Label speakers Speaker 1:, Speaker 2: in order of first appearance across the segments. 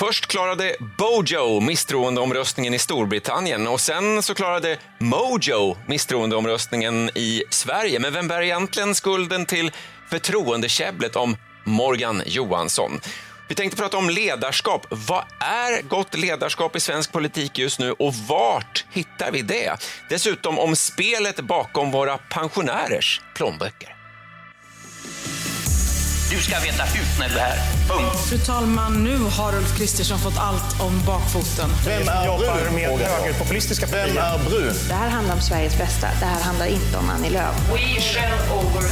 Speaker 1: Först klarade Bojo misstroendeomröstningen i Storbritannien och sen så klarade Mojo misstroendeomröstningen i Sverige. Men vem bär egentligen skulden till förtroendekäbblet om Morgan Johansson? Vi tänkte prata om ledarskap. Vad är gott ledarskap i svensk politik just nu och vart hittar vi det? Dessutom om spelet bakom våra pensionärers plånböcker.
Speaker 2: Du ska veta hut när du är här. Punkt.
Speaker 3: Fru talman, nu har Ulf Kristersson fått allt om bakfoten.
Speaker 4: Vem är
Speaker 5: jobbar
Speaker 4: brun?
Speaker 5: med högerpopulistiska
Speaker 4: Vem är brun?
Speaker 6: Det här handlar om Sveriges bästa. Det här handlar inte om Annie Lööf.
Speaker 2: We shall overcome.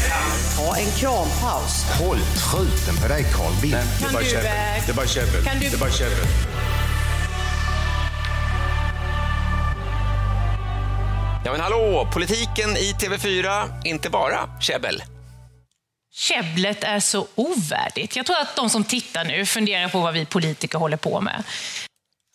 Speaker 7: Ta en krampaus.
Speaker 8: Håll truten på dig Carl Bildt.
Speaker 5: Det är bara
Speaker 3: du,
Speaker 5: käbbel. Det är bara käbbel.
Speaker 3: kan du-
Speaker 5: Det är bara käbbel.
Speaker 1: Ja men hallå, politiken i TV4, inte bara käbbel.
Speaker 9: Käbblet är så ovärdigt. Jag tror att de som tittar nu funderar på vad vi politiker håller på med.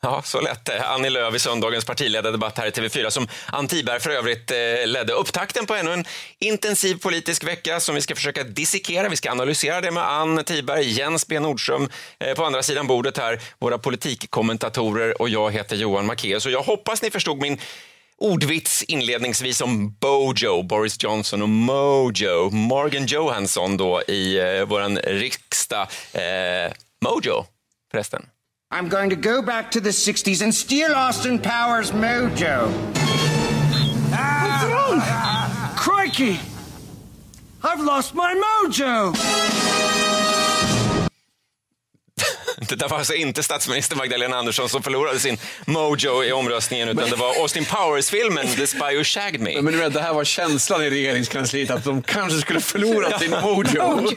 Speaker 1: Ja, så lät det. Annie Lööf i söndagens partiledardebatt här i TV4 som Ann Tiberg för övrigt eh, ledde upptakten på ännu en intensiv politisk vecka som vi ska försöka dissekera. Vi ska analysera det med Ann Tiberg, Jens B Nordström eh, på andra sidan bordet här, våra politikkommentatorer och jag heter Johan Macéus och jag hoppas ni förstod min ordvits inledningsvis om Bojo, Boris Johnson och Mojo, Morgan Johansson då i eh, våran riksdag. Eh, Mojo förresten.
Speaker 10: I'm going to go back to the 60s and steal Austin Powers' mojo. What's wrong? Crikey! I've lost my mojo!
Speaker 1: Det där var alltså inte statsminister Magdalena Andersson som förlorade sin mojo i omröstningen utan det var Austin Powers-filmen The Spy Who Shagged Me.
Speaker 5: Men du det här var känslan i regeringskansliet att de kanske skulle förlora sin mojo.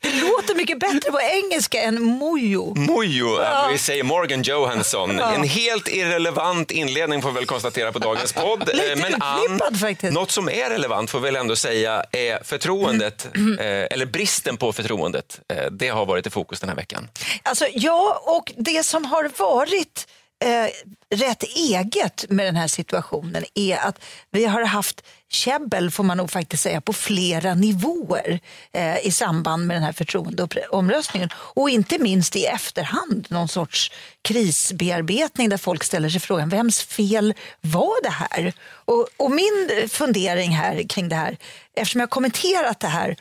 Speaker 7: Det låter mycket bättre på engelska än mojo.
Speaker 1: Mojo, ja. vi säger Morgan Johansson. En helt irrelevant inledning får vi väl konstatera på dagens podd.
Speaker 7: Lite
Speaker 1: Eh, Men Ann,
Speaker 7: faktiskt.
Speaker 1: något som är relevant får vi väl ändå säga är förtroendet,
Speaker 7: Mm.
Speaker 1: eh, eller bristen på förtroendet. Eh, Det har varit i fokus den här veckan.
Speaker 7: Alltså, ja, och det som har varit eh, rätt eget med den här situationen är att vi har haft käbbel, får man nog faktiskt säga, på flera nivåer eh, i samband med den här förtroendeomröstningen. Och inte minst i efterhand, någon sorts krisbearbetning där folk ställer sig frågan, vems fel var det här? Och, och min fundering här kring det här, eftersom jag kommenterat det här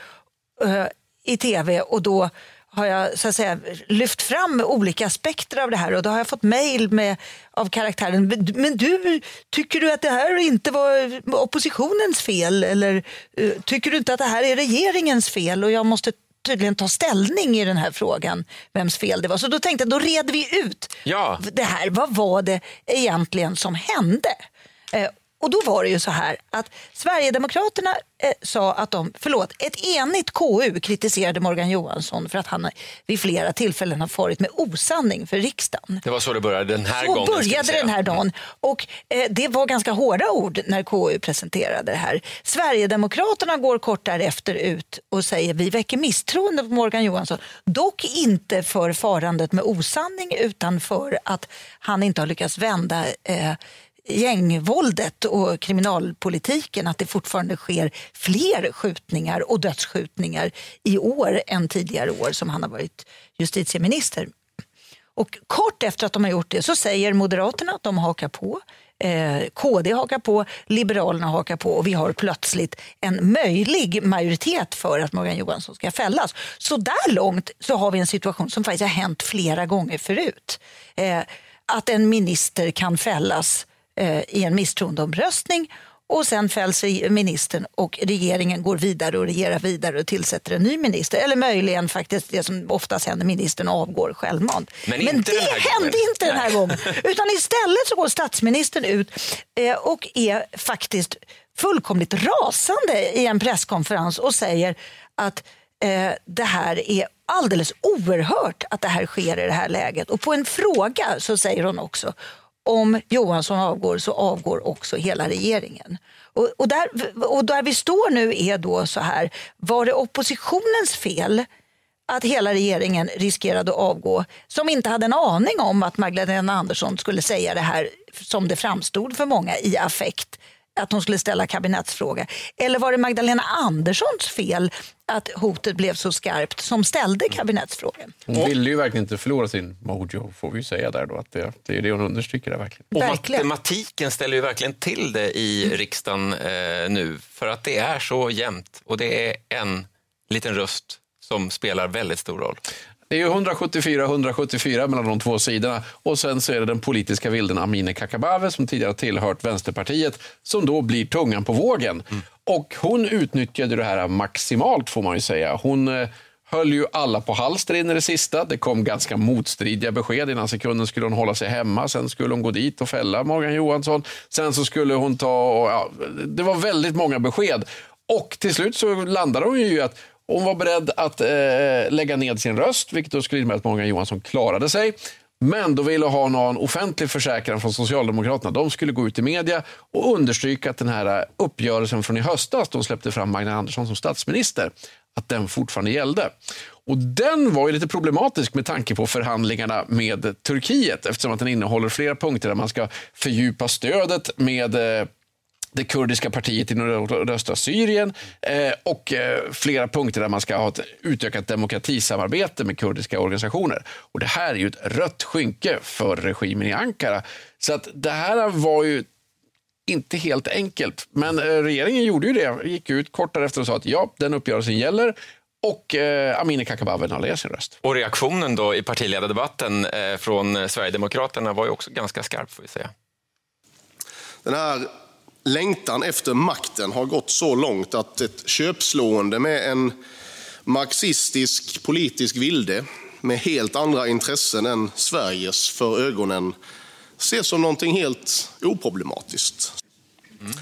Speaker 7: eh, i tv och då har jag så att säga, lyft fram olika aspekter av det här och då har jag fått mejl av karaktären. "Men- du, tycker du att det här inte var oppositionens fel eller eh, tycker du inte att det här är regeringens fel? Och jag måste tydligen ta ställning i den här frågan, vems fel det var. Så då tänkte jag, då reder vi ut
Speaker 1: Ja.
Speaker 7: det här. Vad var det egentligen som hände? Och då var det ju så här att Sverigedemokraterna eh, sa att de, förlåt, ett enigt KU kritiserade Morgan Johansson för att han vid flera tillfällen har farit med osanning för riksdagen.
Speaker 1: Det var så det började den här
Speaker 7: Så
Speaker 1: gången. vi
Speaker 7: började den här dagen. Och eh, det var ganska hårda ord när KU presenterade det här. Sverigedemokraterna går kort därefter ut och säger vi väcker misstroende på Morgan Johansson. Dock inte för farandet med osanning utan för att han inte har lyckats vända eh, gängvåldet och kriminalpolitiken att det fortfarande sker fler skjutningar och dödsskjutningar i år än tidigare år som han har varit justitieminister. Och kort efter att de har gjort det så säger Moderaterna att de hakar på. Eh, KD hakar på, Liberalerna hakar på och vi har plötsligt en möjlig majoritet för att Morgan Johansson ska fällas. Så där långt så har vi en situation som faktiskt har hänt flera gånger förut. Eh, att en minister kan fällas eh, i en misstroendeomröstning och sen fälls ministern och regeringen går vidare och regerar vidare och tillsätter en ny minister. Eller möjligen faktiskt det som oftast händer, ministern avgår självmant.
Speaker 1: Men inte
Speaker 7: det hände
Speaker 1: gången.
Speaker 7: inte den här gången. Utan istället så går statsministern ut eh, och är faktiskt fullkomligt rasande i en presskonferens och säger att eh, det här är alldeles oerhört att det här sker i det här läget. Och på en fråga så säger hon också om Johansson avgår så avgår också hela regeringen. Och, och, där, och där vi står nu är då så här, var det oppositionens fel att hela regeringen riskerade att avgå som inte hade en aning om att Magdalena Andersson skulle säga det här som det framstod för många i affekt att hon skulle ställa kabinettsfråga? Eller var det Magdalena Anderssons fel att hotet blev så skarpt som ställde kabinettsfrågan?
Speaker 5: Hon ville ju verkligen inte förlora sin mojo, får vi ju säga där då. Att det, det är det hon understryker där verkligen.
Speaker 1: Och
Speaker 7: Verkligen.
Speaker 1: matematiken ställer ju verkligen till det i riksdagen eh, nu. För att det är så jämnt och det är en liten röst som spelar väldigt stor roll.
Speaker 5: Det är ju 174-174 mellan de två sidorna och sen så är det den politiska vilden Amineh Kakabaveh som tidigare tillhört Vänsterpartiet som då blir tungan på vågen. Och hon utnyttjade det här maximalt får man ju säga. Hon eh, höll ju alla på halster in i det sista. Det kom ganska motstridiga besked. Innan sekunden skulle hon hålla sig hemma, sen skulle hon gå dit och fälla Morgan Johansson. Sen så skulle hon ta... Och, ja, det var väldigt många besked. Och till slut så landade hon ju i att hon var beredd att eh, lägga ned sin röst, vilket då skulle innebära att Morgan Johansson klarade sig. Men då ville ha någon offentlig försäkran från Socialdemokraterna. De skulle gå ut i media och understryka att den här eh, uppgörelsen från i höstas, då de släppte fram Magdalena Andersson som statsminister, att den fortfarande gällde. Och den var ju lite problematisk med tanke på förhandlingarna med Turkiet eftersom att den innehåller flera punkter där man ska fördjupa stödet med eh, det kurdiska partiet i nordöstra Syrien eh, och eh, flera punkter där man ska ha ett utökat demokratisamarbete med kurdiska organisationer. Och Det här är ju ett rött skynke för regimen i Ankara. Så att det här var ju inte helt enkelt. Men eh, regeringen gjorde ju det, gick ut kort därefter och sa att ja, den uppgörelsen gäller. Och eh, Amineh Kakabaveh lade sin röst.
Speaker 1: Och reaktionen då i partiledardebatten eh, från Sverigedemokraterna var ju också ganska skarp får vi säga.
Speaker 4: Den här längtan efter makten har gått så långt att ett köpslående med en marxistisk politisk vilde med helt andra intressen än Sveriges för ögonen ses som någonting helt oproblematiskt.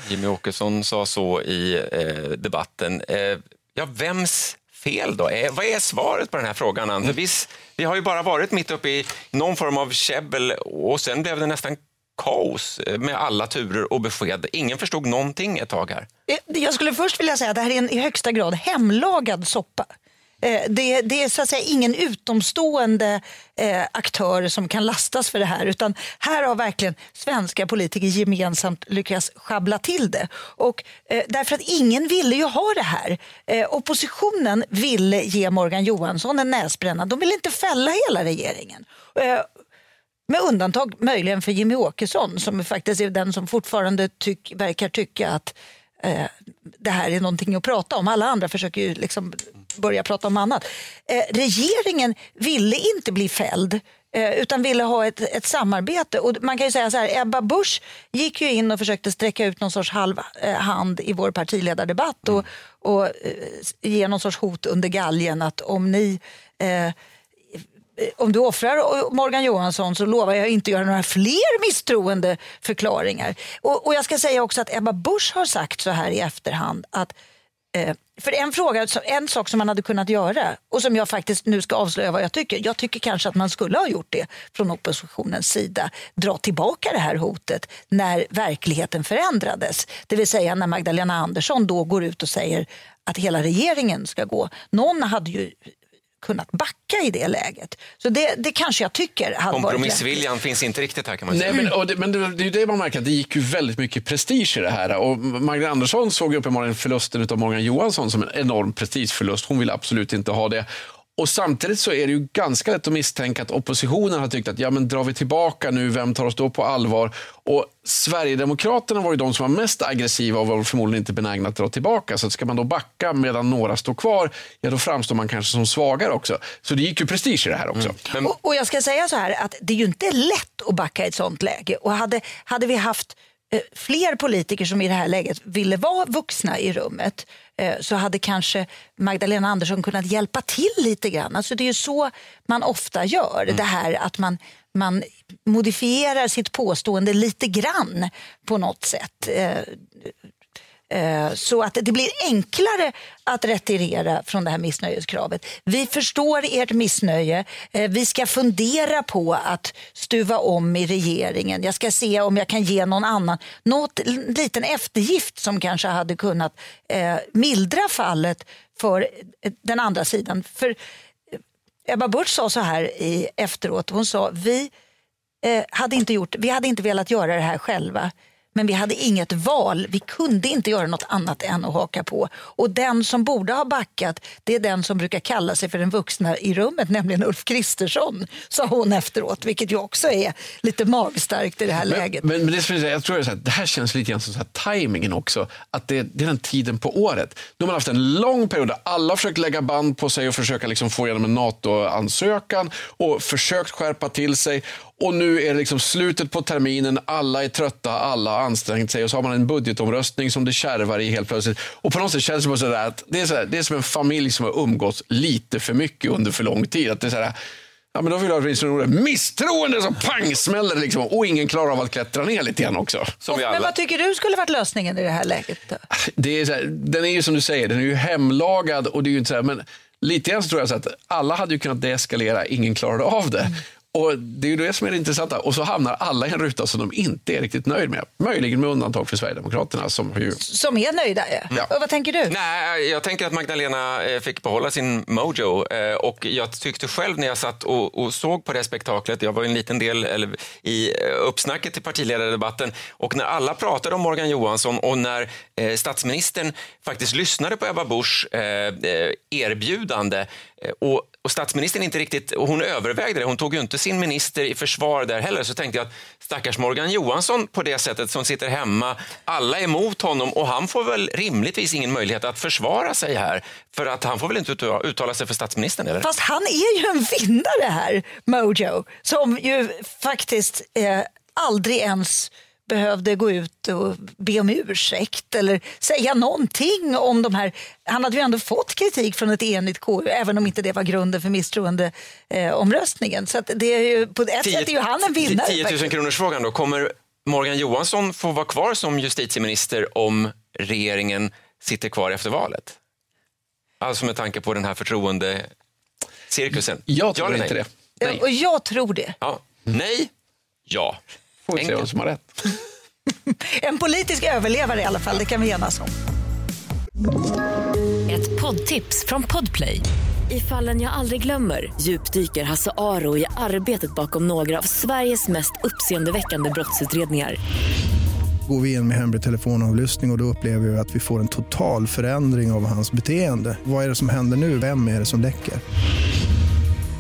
Speaker 1: Jimmy Åkesson sa så i eh, debatten. Eh, ja, vems fel då? Eh, vad är svaret på den här frågan? Ann? För vi har ju bara varit mitt uppe i någon form av käbbel och sen blev det nästan kaos eh, med alla turer och besked. Ingen förstod någonting ett tag här.
Speaker 7: Eh, jag skulle först vilja säga att det här är en i högsta grad hemlagad soppa. Eh, det, det är så att säga ingen utomstående eh, aktör som kan lastas för det här utan här har verkligen svenska politiker gemensamt lyckats schabbla till det. Och, eh, därför att ingen ville ju ha det här. Eh, oppositionen ville ge Morgan Johansson en näsbränna. De ville inte fälla hela regeringen. Med undantag möjligen för Jimmy Åkesson som faktiskt är den som fortfarande tyck, verkar tycka att eh, det här är någonting att prata om. Alla andra försöker ju liksom börja prata om annat. Eh, regeringen ville inte bli fälld eh, utan ville ha ett, ett samarbete. Och man kan ju säga så här, Ebba Busch gick ju in och försökte sträcka ut någon sorts halv eh, hand i vår partiledardebatt och, och eh, ge någon sorts hot under galgen att om ni om du offrar Morgan Johansson så lovar jag inte göra några fler misstroende förklaringar. Och, och jag ska säga också att Ebba Busch har sagt så här i efterhand att eh, för en fråga, en sak som man hade kunnat göra och som jag faktiskt nu ska avslöja vad jag tycker. Jag tycker kanske att man skulle ha gjort det från oppositionens sida. Dra tillbaka det här hotet när verkligheten förändrades. Det vill säga när Magdalena Andersson då går ut och säger att hela regeringen ska gå. Någon hade ju kunnat backa i det läget. Så det, det kanske jag tycker hade varit
Speaker 1: Kompromissviljan finns inte riktigt här kan man säga.
Speaker 5: Nej, men, och det, men det, det är ju det man märker, att det gick ju väldigt mycket prestige i det här. Och Magdalena Andersson såg uppenbarligen förlusten av Morgan Johansson som en enorm prestigeförlust. Hon ville absolut inte ha det. Och Samtidigt så är det ju ganska lätt att misstänka att oppositionen har tyckt att ja, men drar vi tillbaka nu, vem tar oss då på allvar? Och Sverigedemokraterna var ju de som var mest aggressiva och var förmodligen inte benägna att dra tillbaka. Så att ska man då backa medan några står kvar, ja då framstår man kanske som svagare också. Så det gick ju prestige i det här också.
Speaker 1: Men,
Speaker 7: Och, och jag ska säga så här att det är ju inte lätt att backa i ett sånt läge. Och hade, hade vi haft eh, fler politiker som i det här läget ville vara vuxna i rummet så hade kanske Magdalena Andersson kunnat hjälpa till lite grann. Alltså det är ju så man ofta gör. Det här att man, man modifierar sitt påstående lite grann på något sätt. Eh, så att det blir enklare att retirera från det här missnöjeskravet. Vi förstår ert missnöje. Eh, vi ska fundera på att stuva om i regeringen. Jag ska se om jag kan ge någon annan något liten eftergift som kanske hade kunnat eh, mildra fallet för den andra sidan. För Ebba Busch sa så här i efteråt. Hon sa vi, hade inte gjort, vi hade inte velat göra det här själva. Men vi hade inget val. Vi kunde inte göra något annat än att haka på. Och den som borde ha backat, det är den som brukar kalla sig för den vuxna i rummet, nämligen Ulf Kristersson, sa hon efteråt, vilket ju också är lite magstarkt i det här läget.
Speaker 5: Men, men det, så- jag tror det, är så här, det här känns lite grann som så här, timingen också. Att det, det är den tiden på året. Nu har man haft en lång period där alla har försökt lägga band på sig och försöka liksom få igenom en NATO-ansökan och försökt skärpa till sig. Och nu är det liksom slutet på terminen, alla är trötta, alla har ansträngt sig och så har man en budgetomröstning som det kärvar i helt plötsligt. Och på något sätt känns det bara sådär att det är, så här, det är som en familj som har umgåtts lite för mycket under för lång tid. Att det är så här, Ja, men då vill jag åtminstone misstroende som pang smäller det liksom. Och ingen klarar av att klättra ner lite grann också.
Speaker 1: Som
Speaker 7: Men vad tycker du skulle varit lösningen i det här läget? Då?
Speaker 5: Det är så här, den är ju som du säger, den är ju hemlagad och det är ju inte så här, men lite grann så tror jag så att alla hade ju kunnat deeskalera, ingen klarade av det. Och Det är ju det som är det intressanta. Och så hamnar alla i en ruta som de inte är riktigt nöjd med. Möjligen med undantag för Sverigedemokraterna som ju
Speaker 7: Som är nöjda? Ja. Och vad tänker du?
Speaker 1: Nej, jag tänker att Magdalena eh, fick behålla sin mojo eh, och jag tyckte själv när jag satt och, och såg på det spektaklet, jag var ju en liten del eller, i eh, uppsnacket till partiledardebatten och när alla pratade om Morgan Johansson och när eh, statsministern faktiskt lyssnade på Ebba Buschs eh, erbjudande och, och statsministern inte riktigt, och hon övervägde det, hon tog ju inte sin minister i försvar där heller, så tänkte jag att stackars Morgan Johansson på det sättet som sitter hemma, alla är emot honom och han får väl rimligtvis ingen möjlighet att försvara sig här, för att han får väl inte uttala- sig för statsministern, eller?
Speaker 7: Fast han är ju en vinnare här, Mojo, som ju faktiskt eh, aldrig ens behövde gå ut och be om ursäkt eller säga någonting om de här. Han hade ju ändå fått kritik från ett enigt KU, även om inte det var grunden för misstroendeomröstningen. Eh, omröstningen. så att det är ju, på ett sätt är ju han en vinnare.
Speaker 1: 10 000
Speaker 7: faktiskt.
Speaker 1: kronors frågan då. Kommer Morgan Johansson få vara kvar som justitieminister om regeringen sitter kvar efter valet? Alltså med tanke på den här förtroendecirkusen.
Speaker 5: Jag tror
Speaker 1: Ja eller
Speaker 5: inte det. Nej.
Speaker 7: Och jag tror det.
Speaker 1: Ja. Nej? Ja.
Speaker 5: Får vi se vem som har rätt.
Speaker 7: En politisk överlevare i alla fall, det kan vi enas om.
Speaker 11: Ett poddtips från Podplay. I fallen jag aldrig glömmer djupdyker Hasse Aro i arbetet bakom några av Sveriges mest uppseendeväckande brottsutredningar.
Speaker 12: Går vi in med hemlig telefonavlyssning och, och då upplever vi att vi får en total förändring av hans beteende. Vad är det som händer nu? Vem är det som läcker?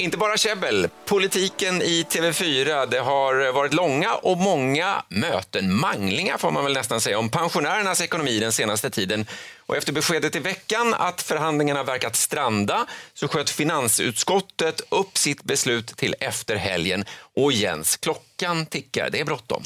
Speaker 1: Inte bara käbbel. Politiken i TV4. Det har varit långa och många möten, manglingar får man väl nästan säga, om pensionärernas ekonomi den senaste tiden. Och efter beskedet i veckan att förhandlingarna verkat stranda så sköt finansutskottet upp sitt beslut till efter helgen. Och Jens, klockan tickar. Det är bråttom.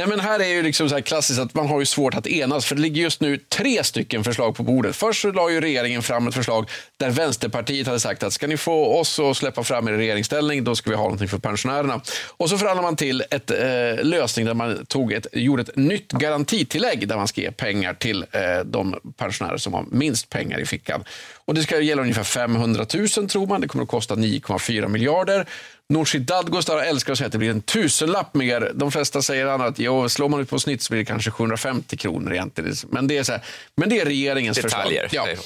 Speaker 5: Nej, men här är ju liksom så här klassiskt att man har ju svårt att enas för det ligger just nu tre stycken förslag på bordet. Först så la ju regeringen fram ett förslag där Vänsterpartiet hade sagt att ska ni få oss att släppa fram er i regeringsställning då ska vi ha någonting för pensionärerna. Och så förhandlade man till ett eh, lösning där man tog ett, gjorde ett nytt garantitillägg där man ska ge pengar till eh, de pensionärer som har minst pengar i fickan. Och det ska gälla ungefär 500 000 tror man. Det kommer att kosta 9,4 miljarder. Nooshi Dadgostar älskar att säga att det blir en tusenlapp mer. De flesta säger annat. Jo, slår man ut på snitt så blir det kanske 750 kronor egentligen. Men det är, så här, men det är regeringens
Speaker 1: Detaljer.
Speaker 5: förslag. Ja.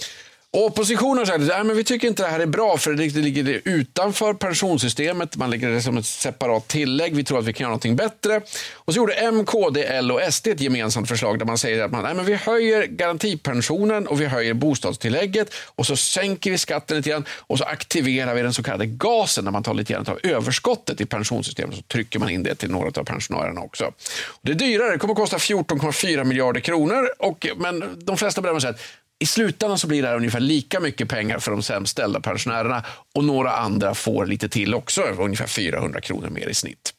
Speaker 5: Oppositionen har sagt att vi tycker inte det här är bra för det ligger utanför pensionssystemet. Man lägger det som ett separat tillägg. Vi tror att vi kan göra någonting bättre. Och så gjorde M, KD, L och SD ett gemensamt förslag där man säger att man, Nej, men vi höjer garantipensionen och vi höjer bostadstillägget och så sänker vi skatten lite grann och så aktiverar vi den så kallade gasen när man tar lite grann av överskottet i pensionssystemet så trycker man in det till några av pensionärerna också. Och det är dyrare, det kommer att kosta 14,4 miljarder kronor och, men de flesta bedömer säger att i slutändan så blir det här ungefär lika mycket pengar för de sämst ställda pensionärerna och några andra får lite till också, ungefär 400 kronor mer i snitt.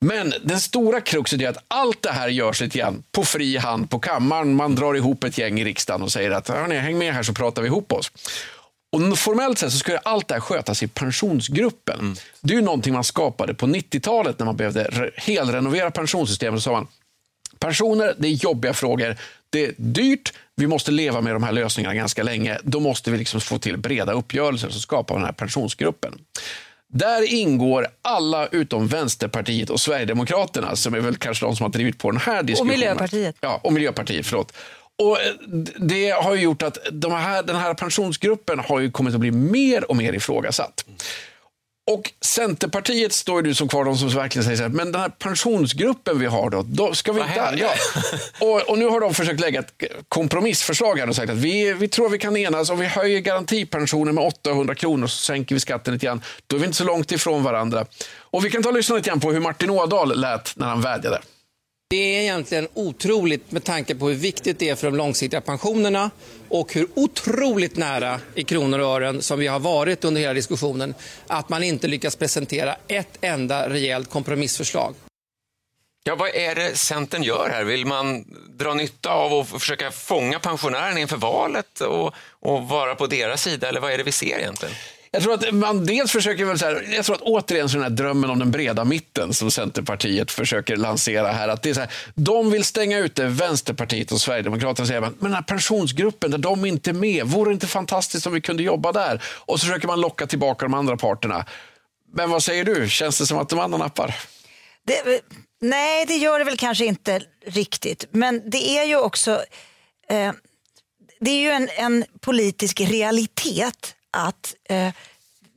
Speaker 5: Men den stora kruxet är att allt det här görs lite grann på fri hand på kammaren. Man drar ihop ett gäng i riksdagen och säger att häng med här så pratar vi ihop oss. Och formellt sett så ska allt det här skötas i pensionsgruppen. Det är ju någonting man skapade på 90-talet när man behövde re- helrenovera pensionssystemet. Så sa man, Pensioner, det är jobbiga frågor. Det är dyrt. Vi måste leva med de här lösningarna ganska länge. Då måste vi liksom få till breda uppgörelser som skapar den här pensionsgruppen. Där ingår alla utom Vänsterpartiet och Sverigedemokraterna som är väl kanske de som har drivit på den här diskussionen.
Speaker 7: Och Miljöpartiet.
Speaker 5: Ja, och Miljöpartiet, förlåt. Och eh, det har ju gjort att de här, den här pensionsgruppen har ju kommit att bli mer och mer ifrågasatt. Och Centerpartiet står ju som kvar, de som verkligen säger så här, men den här pensionsgruppen vi har då, då ska vi inte... Ja. Och, och nu har de försökt lägga ett kompromissförslag här och sagt att vi, vi tror vi kan enas om vi höjer garantipensionen med 800 kronor så sänker vi skatten lite grann. Då är vi inte så långt ifrån varandra. Och vi kan ta och lyssna lite grann på hur Martin Ådahl lät när han vädjade.
Speaker 13: Det är egentligen otroligt med tanke på hur viktigt det är för de långsiktiga pensionerna och hur otroligt nära i kronor och ören som vi har varit under hela diskussionen att man inte lyckas presentera ett enda rejält kompromissförslag.
Speaker 1: Ja, vad är det Centern gör här? Vill man dra nytta av och försöka fånga pensionärerna inför valet och, och vara på deras sida? Eller vad är det vi ser egentligen?
Speaker 5: Jag tror att man dels försöker väl så här, jag tror att återigen så den här drömmen om den breda mitten som Centerpartiet försöker lansera här, att det är så här, de vill stänga ute Vänsterpartiet och Sverigedemokraterna säger man, men den här pensionsgruppen där de inte är med, vore det inte fantastiskt om vi kunde jobba där? Och så försöker man locka tillbaka de andra parterna. Men vad säger du, känns det som att de andra nappar?
Speaker 7: Det, nej, det gör det väl kanske inte riktigt. Men det är ju också eh, det är ju en, en politisk realitet att eh,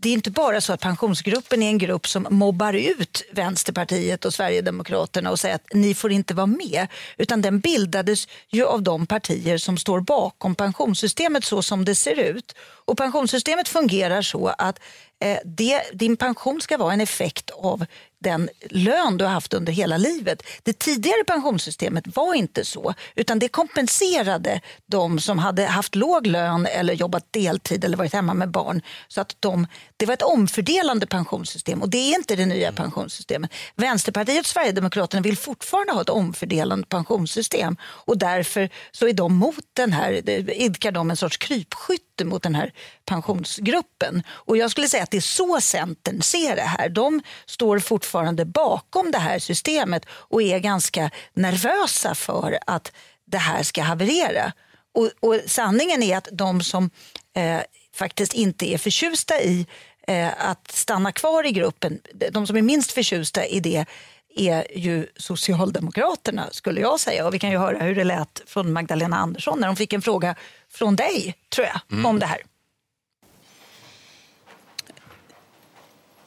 Speaker 7: det är inte bara så att pensionsgruppen är en grupp som mobbar ut Vänsterpartiet och Sverigedemokraterna och säger att ni får inte vara med. Utan den bildades ju av de partier som står bakom pensionssystemet så som det ser ut. Och pensionssystemet fungerar så att eh, det, din pension ska vara en effekt av den lön du har haft under hela livet. Det tidigare pensionssystemet var inte så, utan det kompenserade de som hade haft låg lön eller jobbat deltid eller varit hemma med barn. Så att de, det var ett omfördelande pensionssystem och det är inte det nya pensionssystemet. Vänsterpartiet och Sverigedemokraterna vill fortfarande ha ett omfördelande pensionssystem och därför så är de mot den här, idkar de en sorts krypskytte mot den här pensionsgruppen. Och jag skulle säga att det är så Centern ser det här. De står fortfarande bakom det här systemet och är ganska nervösa för att det här ska haverera. Och, och sanningen är att de som eh, faktiskt inte är förtjusta i eh, att stanna kvar i gruppen, de som är minst förtjusta i det är ju Socialdemokraterna skulle jag säga. Och vi kan ju höra hur det lät från Magdalena Andersson när hon fick en fråga från dig, tror jag,
Speaker 14: Mm.
Speaker 7: om det här.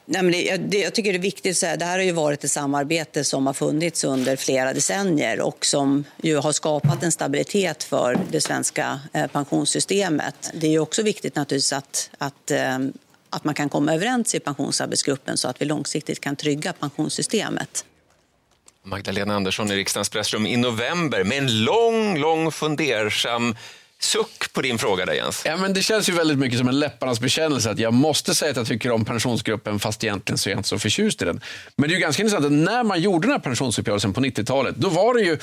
Speaker 14: Nej, men det, jag, det, jag tycker det är viktigt att säga det här har ju varit ett samarbete som har funnits under flera decennier och som ju har skapat en stabilitet för det svenska eh, pensionssystemet. Det är ju också viktigt naturligtvis att, att, eh, att man kan komma överens i pensionsarbetsgruppen så att vi långsiktigt kan trygga pensionssystemet.
Speaker 1: Magdalena Andersson i riksdagens pressrum i november med en lång, lång fundersam suck på din fråga där Jens.
Speaker 5: Ja, men det känns ju väldigt mycket som en läpparnas bekännelse att jag måste säga att jag tycker om pensionsgruppen fast egentligen så är jag inte så förtjust i den. Men det är ju ganska intressant att när man gjorde den här pensionsuppgörelsen på 90-talet då var det ju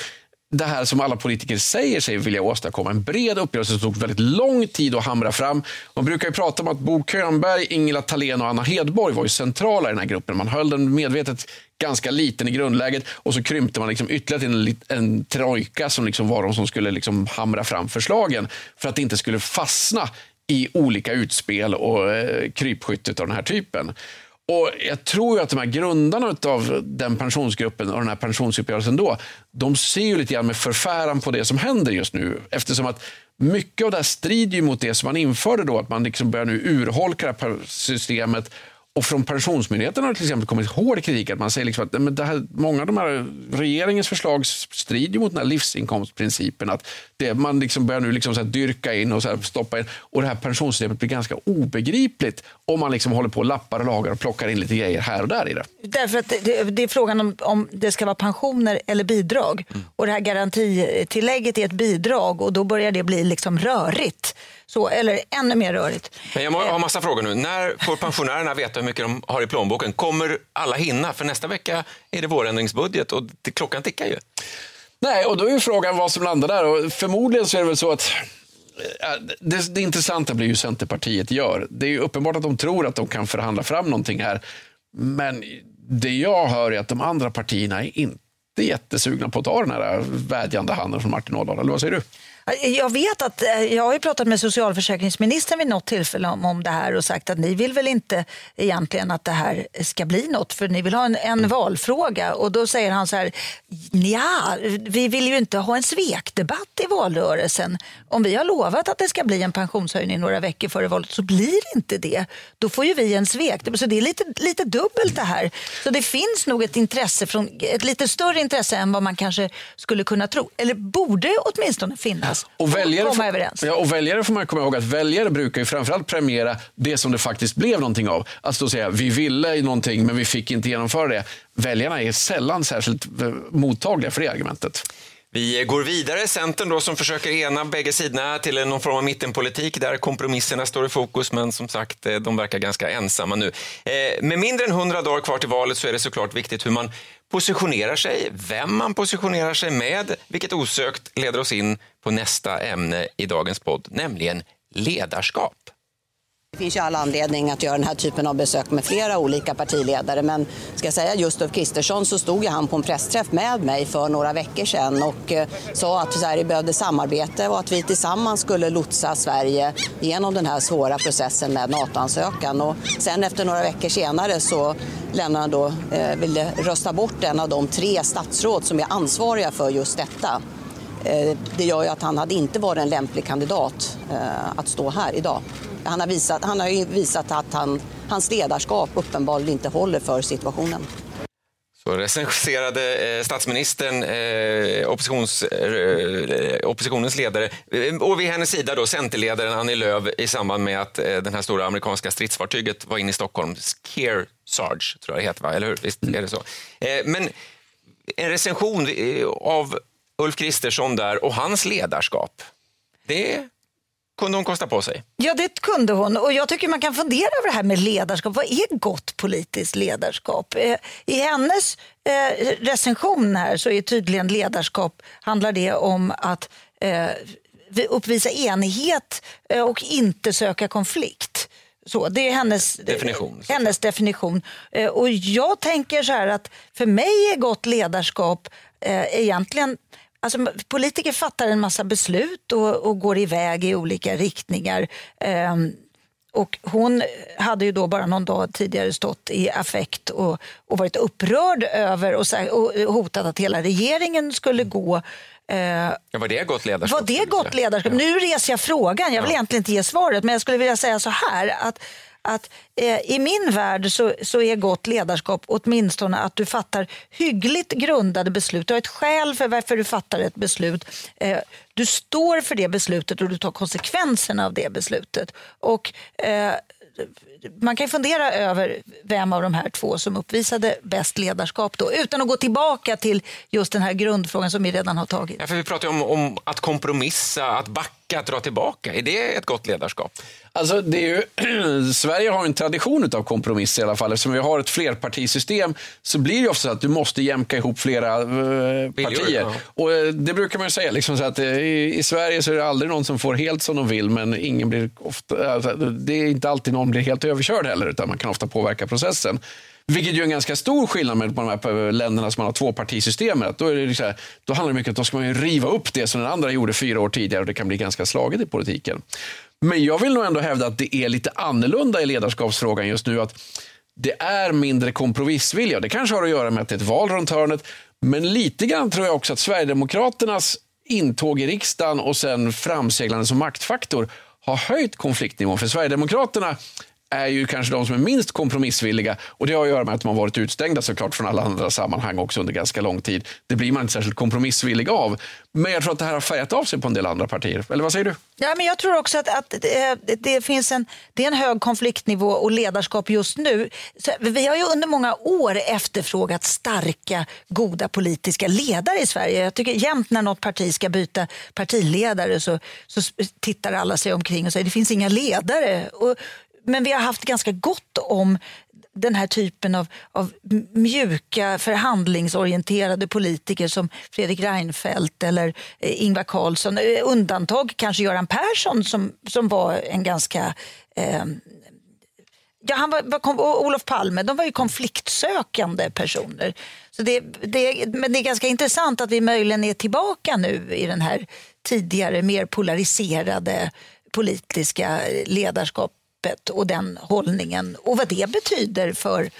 Speaker 5: det här som alla politiker säger sig vilja åstadkomma. En bred uppgörelse som tog väldigt lång tid att hamra fram. Man brukar ju prata om att Bo Könberg, Ingela Thalén och Anna Hedborg var ju centrala i den här gruppen. Man höll den medvetet ganska liten i grundläget och så krympte man liksom ytterligare till en, en trojka som liksom var de som skulle liksom hamra fram förslagen för att det inte skulle fastna i olika utspel och eh, krypskyttet av den här typen. Och Jag tror ju att de här grundarna av den pensionsgruppen och den här pensionsuppgörelsen då, de ser ju lite grann med förfäran på det som händer just nu. Eftersom att mycket av det här strider ju mot det som man införde då, att man liksom börjar nu urholka det här systemet. Och från Pensionsmyndigheten har det till exempel kommit hård kritik att man säger liksom att men det här, många av de här regeringens förslag strider mot den här livsinkomstprincipen. Att det, man liksom börjar nu liksom så här dyrka in och så här stoppa in. Och det här pensionssystemet blir ganska obegripligt om man liksom håller på och lappar och lagar och plockar in lite grejer här och där i det.
Speaker 7: Därför att det, det, är frågan om, om det ska vara pensioner eller bidrag. Och det här garantitillägget är ett bidrag och då börjar det bli liksom rörigt. Så, eller ännu mer rörigt.
Speaker 1: Men jag har massa frågor nu. När får pensionärerna veta hur mycket de har i plånboken? Kommer alla hinna? För nästa vecka är det vårändringsbudget och klockan tickar ju.
Speaker 5: Nej, och då är ju frågan vad som landar där. Och förmodligen så är det väl så att eh, det, det intressanta blir ju hur Centerpartiet gör. Det är ju uppenbart att de tror att de kan förhandla fram någonting här. Men det jag hör är att de andra partierna är inte jättesugna på att ta den här vädjande handen från Martin Ådahl. Eller vad säger du?
Speaker 7: Jag vet att eh, jag har ju pratat med socialförsäkringsministern vid något tillfälle om, om det här och sagt att ni vill väl inte egentligen att det här ska bli något för ni vill ha en, en
Speaker 1: Mm.
Speaker 7: valfråga och då säger han så här ja, vi vill ju inte ha en svekdebatt i valrörelsen. Om vi har lovat att det ska bli en pensionshöjning några veckor före valet så blir det inte det. Då får ju vi en svekdebatt. Så det är lite, lite dubbelt det här. Så det finns nog ett intresse från, ett lite större intresse än vad man kanske skulle kunna tro. Eller borde åtminstone finnas.
Speaker 5: Och väljare,
Speaker 7: komma
Speaker 5: får,
Speaker 7: överens.
Speaker 5: ja, och väljare får man komma ihåg att väljare brukar ju framförallt premiera det som det faktiskt blev någonting av. Alltså då säga, vi ville i någonting men vi fick inte genomföra det. Väljarna är sällan särskilt eh, mottagliga för det argumentet.
Speaker 1: Vi går vidare. Centern då som försöker ena bägge sidorna till någon form av mittenpolitik där kompromisserna står i fokus, men som sagt, eh, de verkar ganska ensamma nu. Eh, Med mindre än 100 dagar kvar till valet så är det såklart viktigt hur man positionerar sig, vem man positionerar sig med, vilket osökt leder oss in på nästa ämne i dagens podd, nämligen ledarskap.
Speaker 14: Det finns ju all anledning att göra den här typen av besök med flera olika partiledare. Men ska jag säga just Ulf Kristersson så stod ju han på en pressträff med mig för några veckor sedan och eh, sa att Sverige behövde samarbete och att vi tillsammans skulle lotsa Sverige genom den här svåra processen med NATO-ansökan. Och sen efter några veckor senare så lämnade han då, eh, ville rösta bort en av de tre statsråd som är ansvariga för just detta. Eh, det gör ju att han hade inte varit en lämplig kandidat eh, att stå här idag. Han har, visat, han har ju visat att han, hans ledarskap uppenbarligen inte håller för situationen.
Speaker 1: Så recenserade eh, statsministern oppositions, oppositionens ledare och vid hennes sida då centerledaren Annie Lööf i samband med att den här stora amerikanska stridsfartyget var inne i Stockholm. Care Sarge tror jag det heter, va? eller hur? Visst är det så? Men en recension av Ulf Kristersson där och hans ledarskap, det kunde hon kosta på sig.
Speaker 7: Ja, det kunde hon. Och jag tycker man kan fundera över det här med ledarskap. Vad är gott politiskt ledarskap? Eh, I hennes eh, recension här så är tydligen ledarskap, handlar det om att eh, vi uppvisa enighet och inte söka konflikt. Så, det är hennes
Speaker 1: Definition.
Speaker 7: Hennes definition. Och jag tänker så här att för mig är gott ledarskap egentligen Alltså, politiker fattar en massa beslut och, och går iväg i olika riktningar. Ehm, och hon hade ju då bara någon dag tidigare stått i affekt och, och varit upprörd över och, och hotat att hela regeringen skulle gå. Eh,
Speaker 1: Ja, var det gott ledarskap?
Speaker 7: var det gott ledarskap? Nu reser jag frågan. Jag vill egentligen inte ge svaret, men jag skulle vilja säga så här. att att eh, I min värld så, så är gott ledarskap åtminstone att du fattar hyggligt grundade beslut. Du har ett skäl för varför du fattar ett beslut. Eh, du står för det beslutet och du tar konsekvenserna av det beslutet. Och eh, man kan fundera över vem av de här två som uppvisade bäst ledarskap då, utan att gå tillbaka till just den här grundfrågan som vi redan har tagit.
Speaker 1: Ja, för vi pratar ju om, om att kompromissa, att backa, att dra tillbaka. Är det ett gott ledarskap?
Speaker 5: Alltså, det är ju, Sverige har en tradition av kompromiss i alla fall. Eftersom vi har ett flerpartisystem så blir det ofta så att du måste jämka ihop flera eh, partier.
Speaker 1: ja.
Speaker 5: Och, eh, det brukar man ju säga, liksom, så att, eh, i, i Sverige så är det aldrig någon som får helt som de vill, men ingen blir ofta, alltså, det är inte alltid någon blir helt överkörd heller, utan man kan ofta påverka processen. Vilket ju är en ganska stor skillnad med på de här länderna som man har tvåpartisystemet. Då, är det liksom, då handlar det mycket om att då ska man ju riva upp det som den andra gjorde fyra år tidigare och det kan bli ganska slaget i politiken. Men jag vill nog ändå hävda att det är lite annorlunda i ledarskapsfrågan just nu. Att det är mindre kompromissvilja. Det kanske har att göra med att det är ett val runt hörnet. Men lite grann tror jag också att Sverigedemokraternas intåg i riksdagen och sen framseglande som maktfaktor har höjt konfliktnivån. För Sverigedemokraterna är ju kanske de som är minst kompromissvilliga. Och Det har att göra med att de har varit utstängda såklart från alla andra sammanhang också under ganska lång tid. Det blir man inte särskilt kompromissvillig av. Men jag tror att det här har färgat av sig på en del andra partier. Eller vad säger du?
Speaker 7: Ja, men jag tror också att, att det, eh, det, finns en, det är en hög konfliktnivå och ledarskap just nu. Så vi har ju under många år efterfrågat starka, goda politiska ledare i Sverige. Jag tycker jämt när något parti ska byta partiledare så, så tittar alla sig omkring och säger det finns inga ledare. Och, men vi har haft ganska gott om den här typen av, av mjuka förhandlingsorienterade politiker som Fredrik Reinfeldt eller eh, Ingvar Carlsson. Eh, undantag kanske Göran Persson som, som var en ganska eh, Ja, han var, var, och Olof Palme, de var ju konfliktsökande personer. Så det, det, men det är ganska intressant att vi möjligen är tillbaka nu i den här tidigare mer polariserade politiska eh, begreppet och den hållningen och vad det betyder för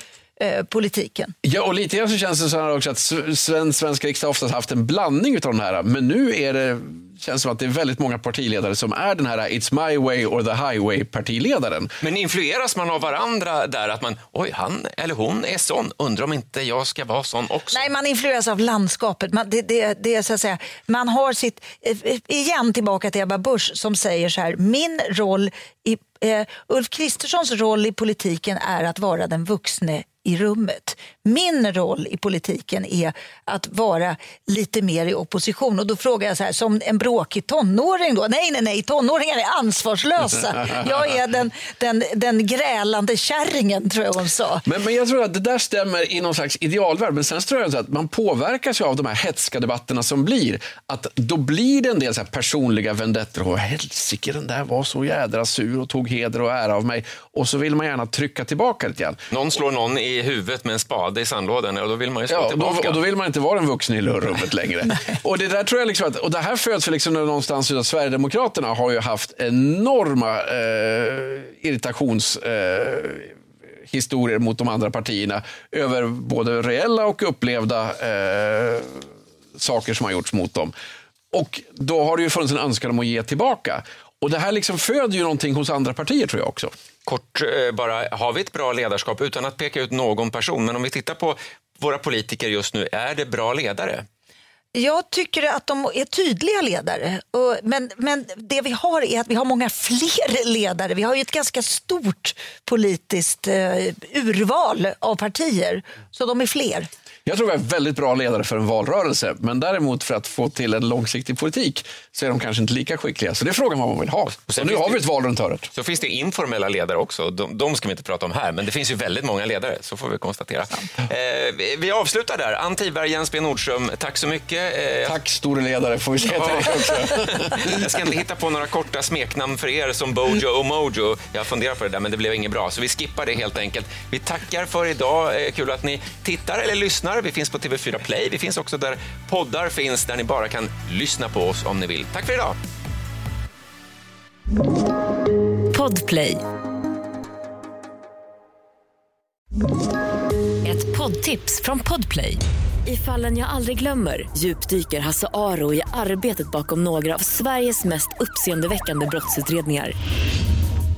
Speaker 7: eh, politiken.
Speaker 5: Ja, och lite grann så känns det så här också att sven, svenska riksdag oftast haft en blandning av de här. Men nu är det, känns det som att det är väldigt många partiledare som är den här It's my way or the highway-partiledaren.
Speaker 1: Men influeras man av varandra där? Att man, oj, han eller hon är sån, undrar om inte jag ska vara sån också?
Speaker 7: Nej, man influeras av landskapet. Man, det, det, det är så att säga, man har sitt, eh, igen tillbaka till Ebba Busch som säger så här, min roll i Uh, Ulf Kristerssons roll i politiken är att vara den vuxne i rummet. Min roll i politiken är att vara lite mer i opposition. Och då frågar jag så här, som en bråkig tonåring då? Nej, nej, nej, tonåringar är ansvarslösa. Jag är den, den, den grälande kärringen, tror jag hon sa.
Speaker 5: Men, men jag tror att det där stämmer i någon slags idealvärld. Men sen tror jag att man påverkas av de här hetska debatterna som blir. Att då blir det en del så personliga vendettor. Och helsike, den där var så jädra sur och tog heder och ära av mig. Och så vill man gärna trycka tillbaka lite grann.
Speaker 1: Någon slår någon i i huvudet med en spade i sandlådan och då vill man ju slå
Speaker 5: ja,
Speaker 1: tillbaka.
Speaker 5: Då, och då vill man inte vara den vuxna i rummet längre. och det där tror jag liksom att, och det här föds för liksom någonstans att Sverigedemokraterna har ju haft enorma eh, irritations eh, historier mot de andra partierna över både reella och upplevda eh, saker som har gjorts mot dem. Och då har det ju funnits en önskan om att ge tillbaka. Och det här liksom föder ju någonting hos andra partier tror jag också.
Speaker 1: Kort eh, bara, har vi ett bra ledarskap utan att peka ut någon person? Men om vi tittar på våra politiker just nu, är det bra ledare?
Speaker 7: Jag tycker att de är tydliga ledare. Men, men det vi har är att vi har många fler ledare. Vi har ju ett ganska stort politiskt eh, urval av partier, så de är fler.
Speaker 5: Jag tror vi är väldigt bra ledare för en valrörelse, men däremot för att få till en långsiktig politik så är de kanske inte lika skickliga. Så det är frågan vad man vill ha. Och, och nu har vi ett val runt hörnet.
Speaker 1: Så finns det informella ledare också. De, de, ska vi inte prata om här, men det finns ju väldigt många ledare, så får vi konstatera. Eh, vi, avslutar där. Ann Tiberg, Jens B Nordström, tack så mycket.
Speaker 5: Eh, tack store ledare, får vi säga till dig också.
Speaker 1: Jag ska inte hitta på några korta smeknamn för er som Bojo och Mojo. Jag funderar på det där, men det blev inget bra, så vi skippar det helt enkelt. Vi tackar för idag. Eh, kul att ni tittar eller lyssnar. Vi finns på TV4 Play. Vi finns också där poddar finns, där ni bara kan lyssna på oss om ni vill. Tack för idag!
Speaker 11: Podplay. Ett poddtips från Podplay. I fallen jag aldrig glömmer djupdyker Hasse Aro i arbetet bakom några av Sveriges mest uppseendeväckande brottsutredningar